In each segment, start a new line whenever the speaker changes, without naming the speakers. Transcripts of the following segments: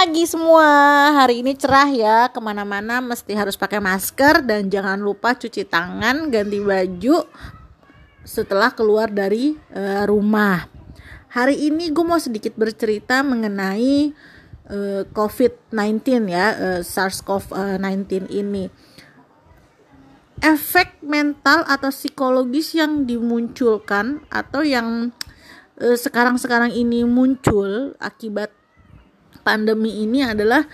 pagi semua. Hari ini cerah ya Ke mana-mana mesti harus pakai masker Dan jangan lupa cuci tangan Ganti baju Setelah keluar dari uh, rumah. Hari ini gue mau sedikit bercerita Mengenai uh, COVID-19 ya uh, SARS-CoV-19 ini. Efek mental atau psikologis yang dimunculkan Atau yang sekarang-sekarang ini muncul akibat pandemi ini adalah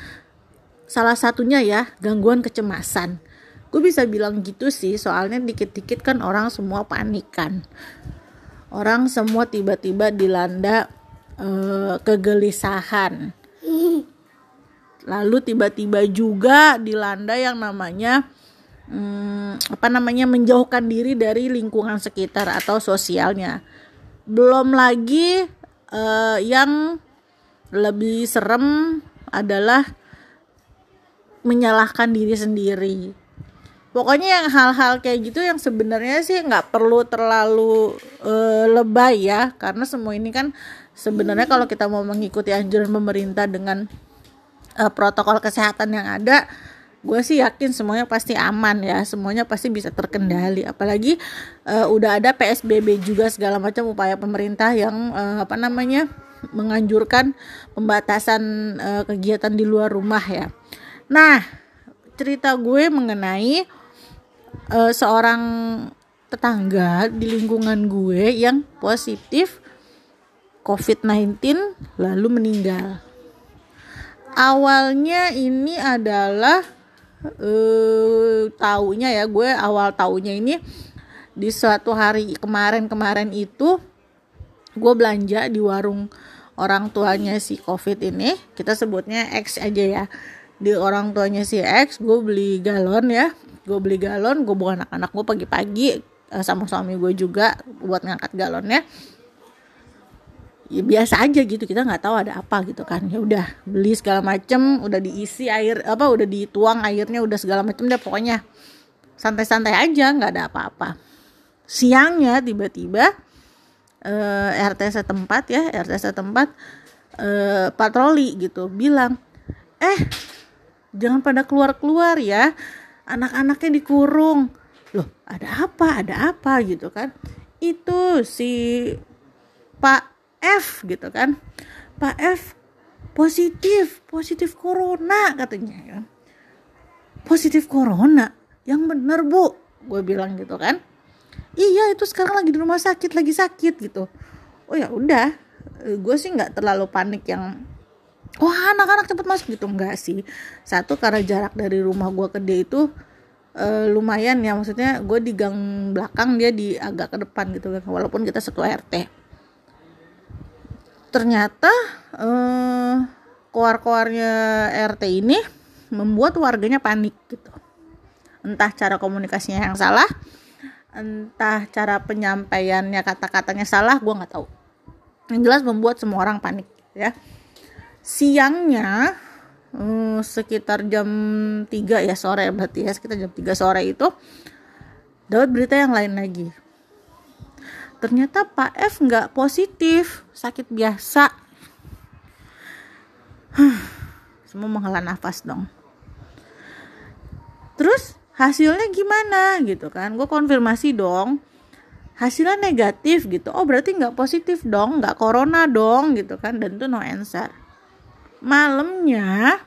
salah satunya ya gangguan kecemasan. Gue bisa bilang gitu sih, soalnya dikit-dikit kan orang semua panik kan. Orang semua tiba-tiba dilanda uh, kegelisahan. Lalu tiba-tiba juga dilanda yang namanya um, apa namanya menjauhkan diri dari lingkungan sekitar atau sosialnya. Belum lagi uh, yang lebih serem adalah menyalahkan diri sendiri. Pokoknya yang hal-hal kayak gitu yang sebenarnya sih nggak perlu terlalu uh, lebay ya karena semua ini kan sebenarnya kalau kita mau mengikuti anjuran pemerintah dengan uh, protokol kesehatan yang ada gue sih yakin semuanya pasti aman ya semuanya pasti bisa terkendali. Apalagi uh, udah ada psbb juga segala macam upaya pemerintah yang apa namanya menganjurkan pembatasan uh, kegiatan di luar rumah ya. Nah, cerita gue mengenai uh, seorang tetangga di lingkungan gue yang positif COVID-19 lalu meninggal. Awalnya ini adalah uh, taunya ya gue awal taunya ini di suatu hari kemarin-kemarin itu gue belanja di warung orang tuanya si covid ini kita sebutnya X aja ya. Di orang tuanya si X gue beli galon ya. Gue beli galon gue bawa anak-anak gue pagi-pagi eh, sama suami gue juga buat ngangkat galonnya. Ya biasa aja gitu kita nggak tahu ada apa gitu kan. Ya udah beli segala macem udah diisi air apa udah dituang airnya udah segala macem deh pokoknya. Santai-santai aja nggak ada apa-apa. Siangnya tiba-tiba eh, RT setempat ya RT setempat uh, patroli gitu bilang eh jangan pada keluar-keluar ya anak-anaknya dikurung. Loh ada apa ada apa gitu kan? Itu si Pak F gitu kan? Pak F positif positif corona katanya ya. Positif corona? Yang bener bu gue bilang gitu kan iya itu sekarang lagi di rumah sakit lagi sakit gitu. Oh ya udah. Eh, gue sih nggak terlalu panik yang wah anak-anak cepet masuk gitu. Enggak sih. Satu karena jarak dari rumah gue ke dia itu uh, lumayan ya. Maksudnya gue di gang belakang dia di agak ke depan gitu. Kan walaupun kita satu RT ternyata uh, koar-koarnya RT ini membuat warganya panik gitu. Entah cara komunikasinya yang salah entah cara penyampaiannya kata-katanya salah gue nggak tahu. Yang jelas membuat semua orang panik ya. Siangnya hmm, sekitar jam 3 ya sore berarti ya sekitar jam 3 sore itu dapat berita yang lain lagi. Ternyata Pak F nggak positif sakit biasa. Semua menghela nafas dong. Terus hasilnya gimana? Gitu kan. Gue konfirmasi dong hasilnya negatif gitu. Oh berarti nggak positif dong nggak corona dong gitu kan. Dan itu no answer. Malamnya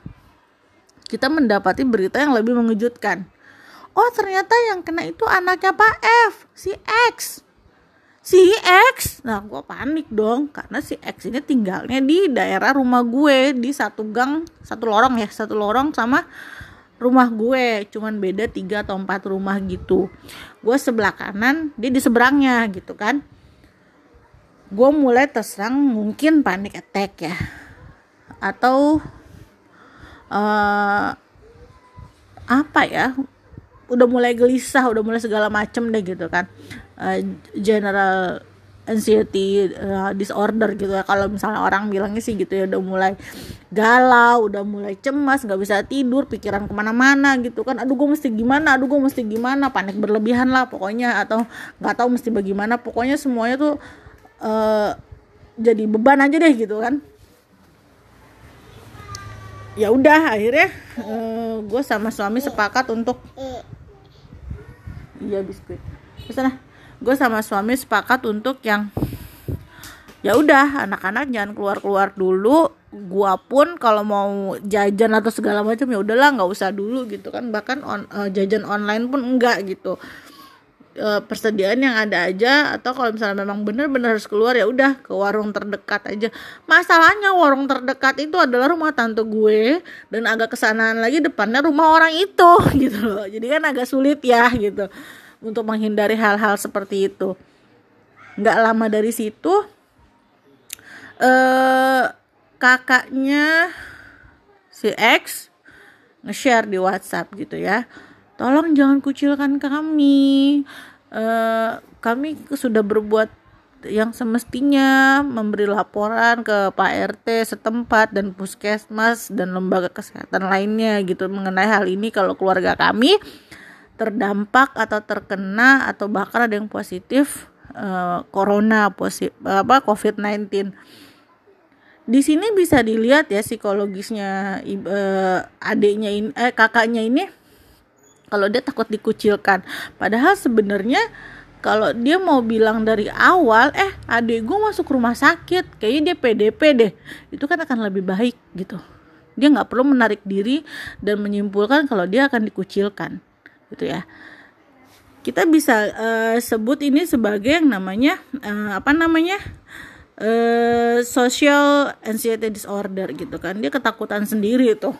kita mendapati berita yang lebih mengejutkan. Oh ternyata yang kena itu anaknya Pak F si X. Si X? Nah gue panik dong karena si X ini tinggalnya di daerah rumah gue di satu gang satu lorong ya satu lorong sama rumah gue cuman beda tiga atau empat rumah gitu. Gue sebelah kanan dia di seberangnya gitu kan. Gue mulai terserang mungkin panik attack ya. Atau uh, apa ya udah mulai gelisah udah mulai segala macem deh gitu kan. Uh, general anxiety uh, disorder gitu ya. Kalau misalnya orang bilangnya sih gitu ya udah mulai galau udah mulai cemas nggak bisa tidur pikiran ke mana-mana gitu kan. Aduh gue mesti gimana? Aduh gue mesti gimana? Panik berlebihan lah pokoknya atau nggak tahu mesti bagaimana. Pokoknya semuanya tuh uh, jadi beban aja deh gitu kan. Ya udah akhirnya uh, gue sama suami sepakat untuk iya biskuit. Sana gue sama suami sepakat untuk yang ya udah anak-anak jangan keluar-keluar dulu. Gua pun kalau mau jajan atau segala macam ya udahlah nggak usah dulu gitu kan. Bahkan on, uh, jajan online pun enggak gitu. Uh, persediaan yang ada aja atau kalau misalnya memang bener-bener harus keluar ya udah ke warung terdekat aja. Masalahnya warung terdekat itu adalah rumah tante gue dan agak kesanaan lagi depannya rumah orang itu gitu loh. Jadi kan agak sulit ya gitu untuk menghindari hal-hal seperti itu nggak lama dari situ eh kakaknya si X nge-share di WhatsApp gitu ya. Tolong jangan kucilkan kami. Eh kami sudah berbuat yang semestinya memberi laporan ke Pak RT setempat dan puskesmas dan lembaga kesehatan lainnya gitu mengenai hal ini kalau keluarga kami terdampak atau terkena atau bahkan ada yang positif uh, corona positif apa COVID-19 di sini bisa dilihat ya psikologisnya uh, adiknya ini eh kakaknya ini kalau dia takut dikucilkan. Padahal sebenarnya kalau dia mau bilang dari awal eh adik gue masuk rumah sakit kayaknya dia PDP deh itu kan akan lebih baik gitu. Dia nggak perlu menarik diri dan menyimpulkan kalau dia akan dikucilkan gitu ya. Kita bisa uh, sebut ini sebagai yang namanya uh, apa namanya? Uh, social anxiety disorder gitu kan. Dia ketakutan sendiri tuh.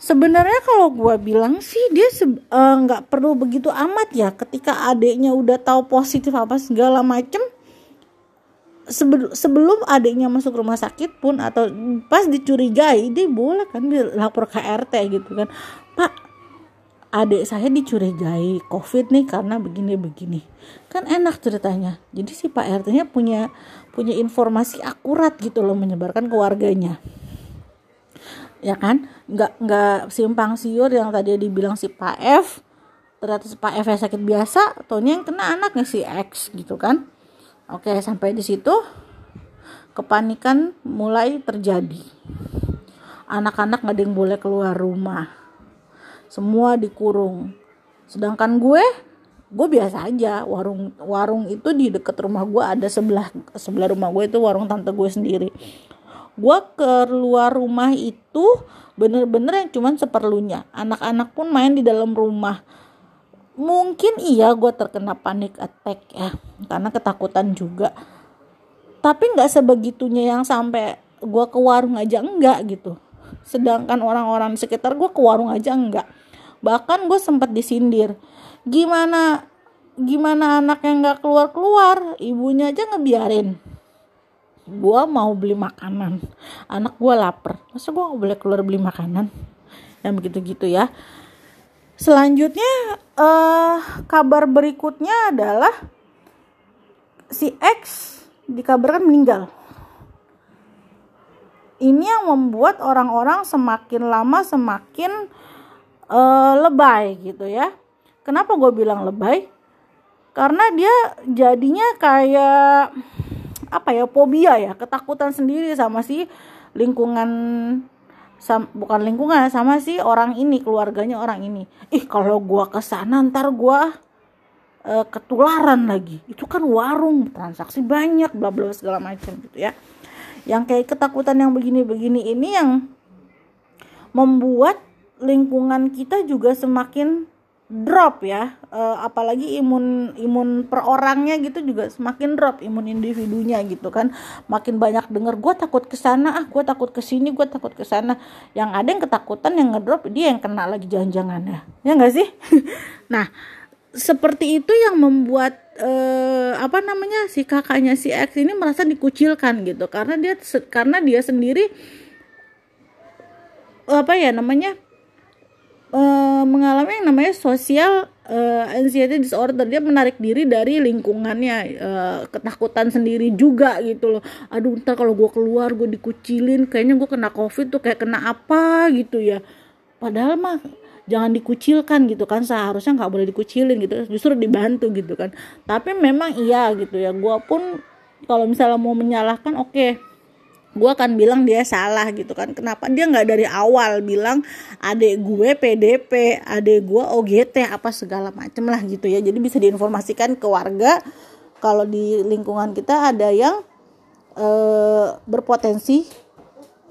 Sebenarnya kalau gue bilang sih dia nggak uh, perlu begitu amat ya. Ketika adiknya udah tahu positif apa segala macem sebelum sebelum adiknya masuk rumah sakit pun atau pas dicurigai dia boleh kan dia lapor ke RT gitu kan. Pak adik saya dicurigai covid nih karena begini begini. Kan enak ceritanya. Jadi si pak rt nya punya punya informasi akurat gitu loh menyebarkan ke warganya. Ya kan? Nggak nggak simpang siur yang tadi dibilang si pak f. Ternyata si pak f sakit biasa atau yang kena anaknya si x gitu kan. Oke sampai di situ kepanikan mulai terjadi. Anak-anak nggak ada yang boleh keluar rumah semua dikurung. Sedangkan gue gue biasa aja. Warung warung itu di deket rumah gue ada sebelah sebelah rumah gue itu warung tante gue sendiri. Gue keluar rumah itu bener-bener yang cuman seperlunya. Anak-anak pun main di dalam rumah. Mungkin iya gue terkena panik attack ya karena ketakutan juga. Tapi nggak sebegitunya yang sampai gue ke warung aja enggak gitu sedangkan orang-orang sekitar gue ke warung aja enggak. Bahkan gue sempat disindir. Gimana gimana anak yang nggak keluar keluar ibunya aja ngebiarin. Gue mau beli makanan. Anak gue lapar. Masa gue nggak boleh keluar beli makanan? Dan begitu gitu ya. Selanjutnya uh, kabar berikutnya adalah si X dikabarkan meninggal ini yang membuat orang-orang semakin lama semakin uh, lebay gitu ya. Kenapa gue bilang lebay? Karena dia jadinya kayak apa ya fobia ya, ketakutan sendiri sama si lingkungan sam, bukan lingkungan sama si orang ini keluarganya orang ini. Ih kalau gue ke sana ntar gue uh, ketularan lagi. Itu kan warung transaksi banyak bla bla segala macam gitu ya. Yang kayak ketakutan yang begini-begini ini yang membuat lingkungan kita juga semakin drop ya. E, apalagi imun imun per orangnya gitu juga semakin drop imun individunya gitu kan. Makin banyak denger gue takut ke sana ah gue takut ke sini gue takut ke sana. Yang ada yang ketakutan yang ngedrop dia yang kena lagi jangan-jangan ya. Ya nggak sih? Nah seperti itu yang membuat eh, apa namanya si kakaknya si X ini merasa dikucilkan gitu. Karena dia karena dia sendiri apa ya namanya uh, mengalami yang namanya sosial uh, anxiety disorder. Dia menarik diri dari lingkungannya uh, ketakutan sendiri juga gitu loh. Aduh ntar kalau gue keluar gue dikucilin kayaknya gue kena covid tuh kayak kena apa gitu ya. Padahal mah jangan dikucilkan gitu kan seharusnya nggak boleh dikucilin gitu justru dibantu gitu kan. Tapi memang iya gitu ya gue pun kalau misalnya mau menyalahkan oke okay, gue akan bilang dia salah gitu kan. Kenapa? Dia nggak dari awal bilang adek gue PDP adek gue OGT apa segala macem lah gitu ya. Jadi bisa diinformasikan ke warga kalau di lingkungan kita ada yang e, berpotensi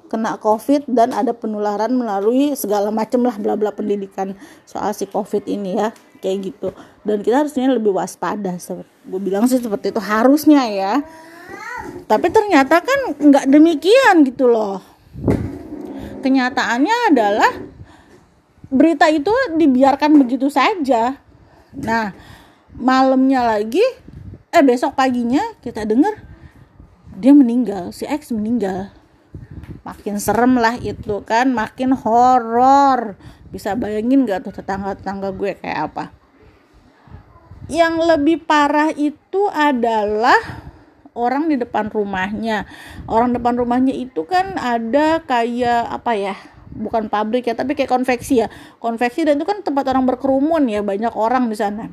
kena covid dan ada penularan melalui segala macam lah bla bla pendidikan soal si covid ini ya kayak gitu. Dan kita harusnya lebih waspada gue bilang sih seperti itu harusnya ya. Tapi ternyata kan nggak demikian gitu loh. Kenyataannya adalah berita itu dibiarkan begitu saja. Nah malamnya lagi eh besok paginya kita dengar dia meninggal si X meninggal makin serem lah itu kan makin horor. Bisa bayangin gak tuh tetangga-tetangga gue kayak apa? Yang lebih parah itu adalah orang di depan rumahnya. Orang depan rumahnya itu kan ada kayak apa ya bukan pabrik ya tapi kayak konveksi ya. Konveksi dan itu kan tempat orang berkerumun ya banyak orang di sana.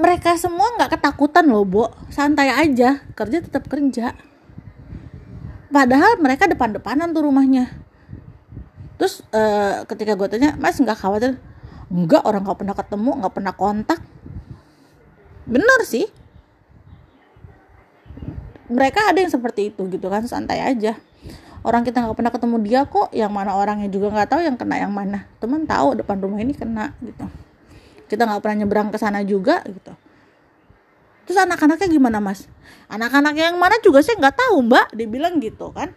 Mereka semua nggak ketakutan loh bo. Santai aja kerja tetap kerja padahal mereka depan-depanan tuh rumahnya. Terus uh, ketika gue tanya mas nggak khawatir? Nggak orang nggak pernah ketemu nggak pernah kontak. Bener sih. Mereka ada yang seperti itu gitu kan santai aja. Orang kita nggak pernah ketemu dia kok yang mana orangnya juga nggak tahu yang kena yang mana. Teman tahu depan rumah ini kena gitu. Kita nggak pernah nyebrang ke sana juga gitu terus anak-anaknya gimana mas? Anak-anak yang mana juga saya nggak tahu mbak. Dia bilang gitu kan.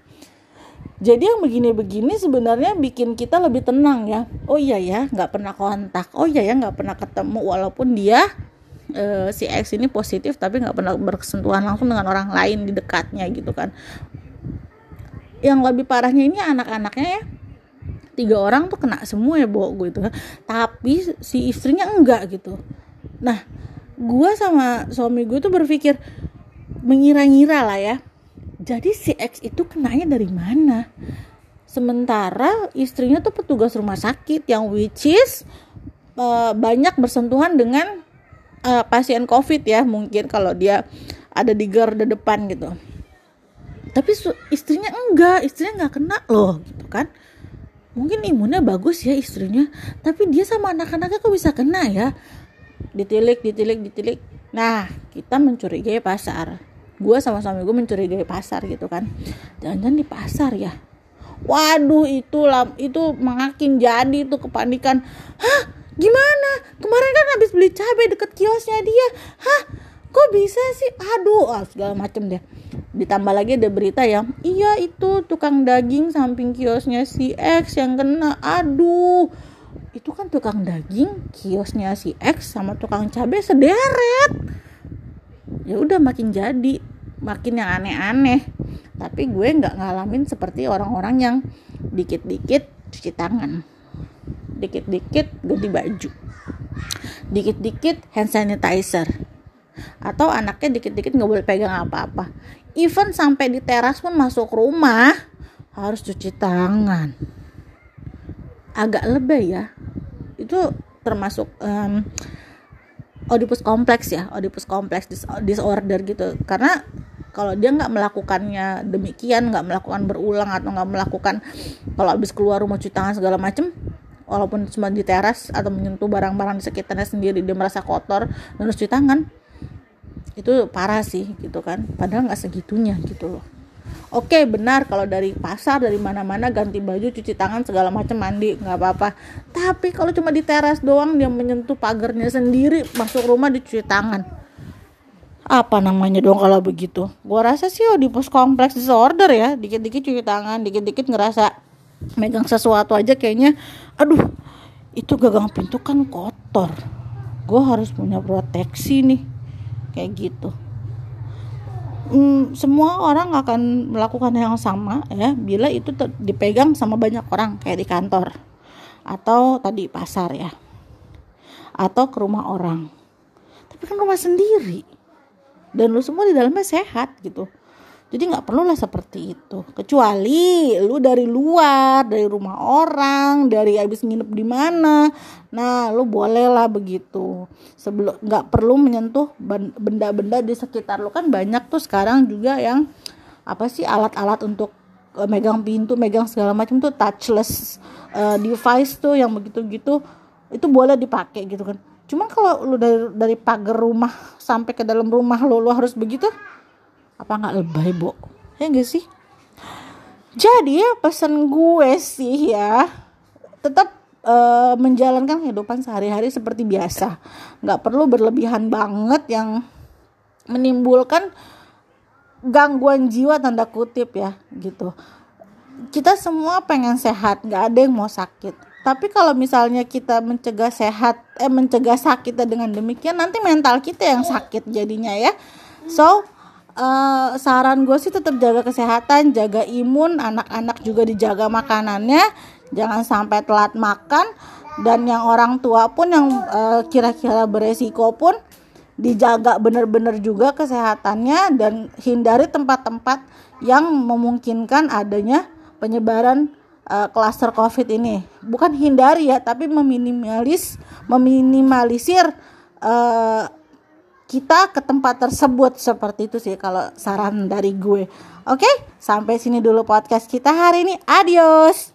Jadi yang begini-begini sebenarnya bikin kita lebih tenang ya. Oh iya ya nggak pernah kontak. Oh iya ya nggak pernah ketemu. Walaupun dia uh, si X ini positif tapi nggak pernah bersentuhan langsung dengan orang lain di dekatnya gitu kan. Yang lebih parahnya ini anak-anaknya ya. Tiga orang tuh kena semua ya bawa gue itu kan. Tapi si istrinya enggak gitu. Nah gue sama suami gue tuh berpikir mengira-ngira lah ya jadi si X itu kenanya dari mana? Sementara istrinya tuh petugas rumah sakit yang which is uh, banyak bersentuhan dengan uh, pasien covid ya mungkin kalau dia ada di garda depan gitu. Tapi istrinya enggak istrinya nggak kena loh gitu kan. Mungkin imunnya bagus ya istrinya tapi dia sama anak-anaknya kok bisa kena ya ditilik ditilik ditilik. Nah kita mencurigai pasar. Gue sama suami gue mencurigai pasar gitu kan. Jangan-jangan di pasar ya. Waduh itu itu makin jadi tuh kepanikan. Hah? Gimana? Kemarin kan habis beli cabai deket kiosnya dia. Hah? Kok bisa sih? Aduh ah, segala macem deh. Ditambah lagi ada berita ya. Iya itu tukang daging samping kiosnya si X yang kena. Aduh itu kan tukang daging kiosnya si X sama tukang cabai sederet. Ya udah makin jadi makin yang aneh-aneh. Tapi gue nggak ngalamin seperti orang-orang yang dikit-dikit cuci tangan. Dikit-dikit ganti baju. Dikit-dikit hand sanitizer. Atau anaknya dikit-dikit nggak boleh pegang apa-apa. Even sampai di teras pun masuk rumah harus cuci tangan. Agak lebih ya itu termasuk um, Oedipus kompleks ya Oedipus kompleks disorder gitu. Karena kalau dia nggak melakukannya demikian nggak melakukan berulang atau nggak melakukan kalau habis keluar rumah cuci tangan segala macem walaupun cuma di teras atau menyentuh barang-barang di sekitarnya sendiri dia merasa kotor dan harus cuci tangan itu parah sih gitu kan. Padahal nggak segitunya gitu loh oke benar kalau dari pasar dari mana-mana ganti baju cuci tangan segala macam mandi nggak apa-apa. Tapi kalau cuma di teras doang dia menyentuh pagarnya sendiri masuk rumah dicuci tangan. Apa namanya dong kalau begitu? Gua rasa sih oh di pos kompleks disorder ya. Dikit-dikit cuci tangan dikit-dikit ngerasa megang sesuatu aja kayaknya aduh itu gagang pintu kan kotor. Gue harus punya proteksi nih. Kayak gitu hmm, semua orang akan melakukan yang sama ya bila itu dipegang sama banyak orang kayak di kantor atau tadi pasar ya atau ke rumah orang. Tapi kan rumah sendiri. Dan lu semua di dalamnya sehat gitu jadi nggak perlu lah seperti itu. Kecuali lu dari luar dari rumah orang dari habis nginep di mana. Nah lu boleh lah begitu. Sebelum nggak perlu menyentuh benda-benda di sekitar lu. Kan banyak tuh sekarang juga yang apa sih alat-alat untuk uh, megang pintu megang segala macam tuh touchless uh, device tuh yang begitu-gitu. Itu boleh dipakai gitu kan. Cuma kalau lu dari dari pagar rumah sampai ke dalam rumah lu lu harus begitu apa nggak lebay bo? Ya gak sih? Jadi pesan gue sih ya tetap uh, menjalankan kehidupan sehari-hari seperti biasa. Nggak perlu berlebihan banget yang menimbulkan gangguan jiwa tanda kutip ya gitu. Kita semua pengen sehat nggak ada yang mau sakit. Tapi kalau misalnya kita mencegah sehat eh mencegah sakit dengan demikian nanti mental kita yang sakit jadinya ya. So uh, saran gue sih tetap jaga kesehatan jaga imun anak-anak juga dijaga makanannya jangan sampai telat makan dan yang orang tua pun yang uh, kira-kira beresiko pun dijaga benar-benar juga kesehatannya dan hindari tempat-tempat yang memungkinkan adanya penyebaran uh, COVID ini. Bukan hindari ya, tapi meminimalis meminimalisir kita ke tempat tersebut seperti itu sih kalau saran dari gue. Oke, sampai sini dulu podcast kita hari ini. Adios.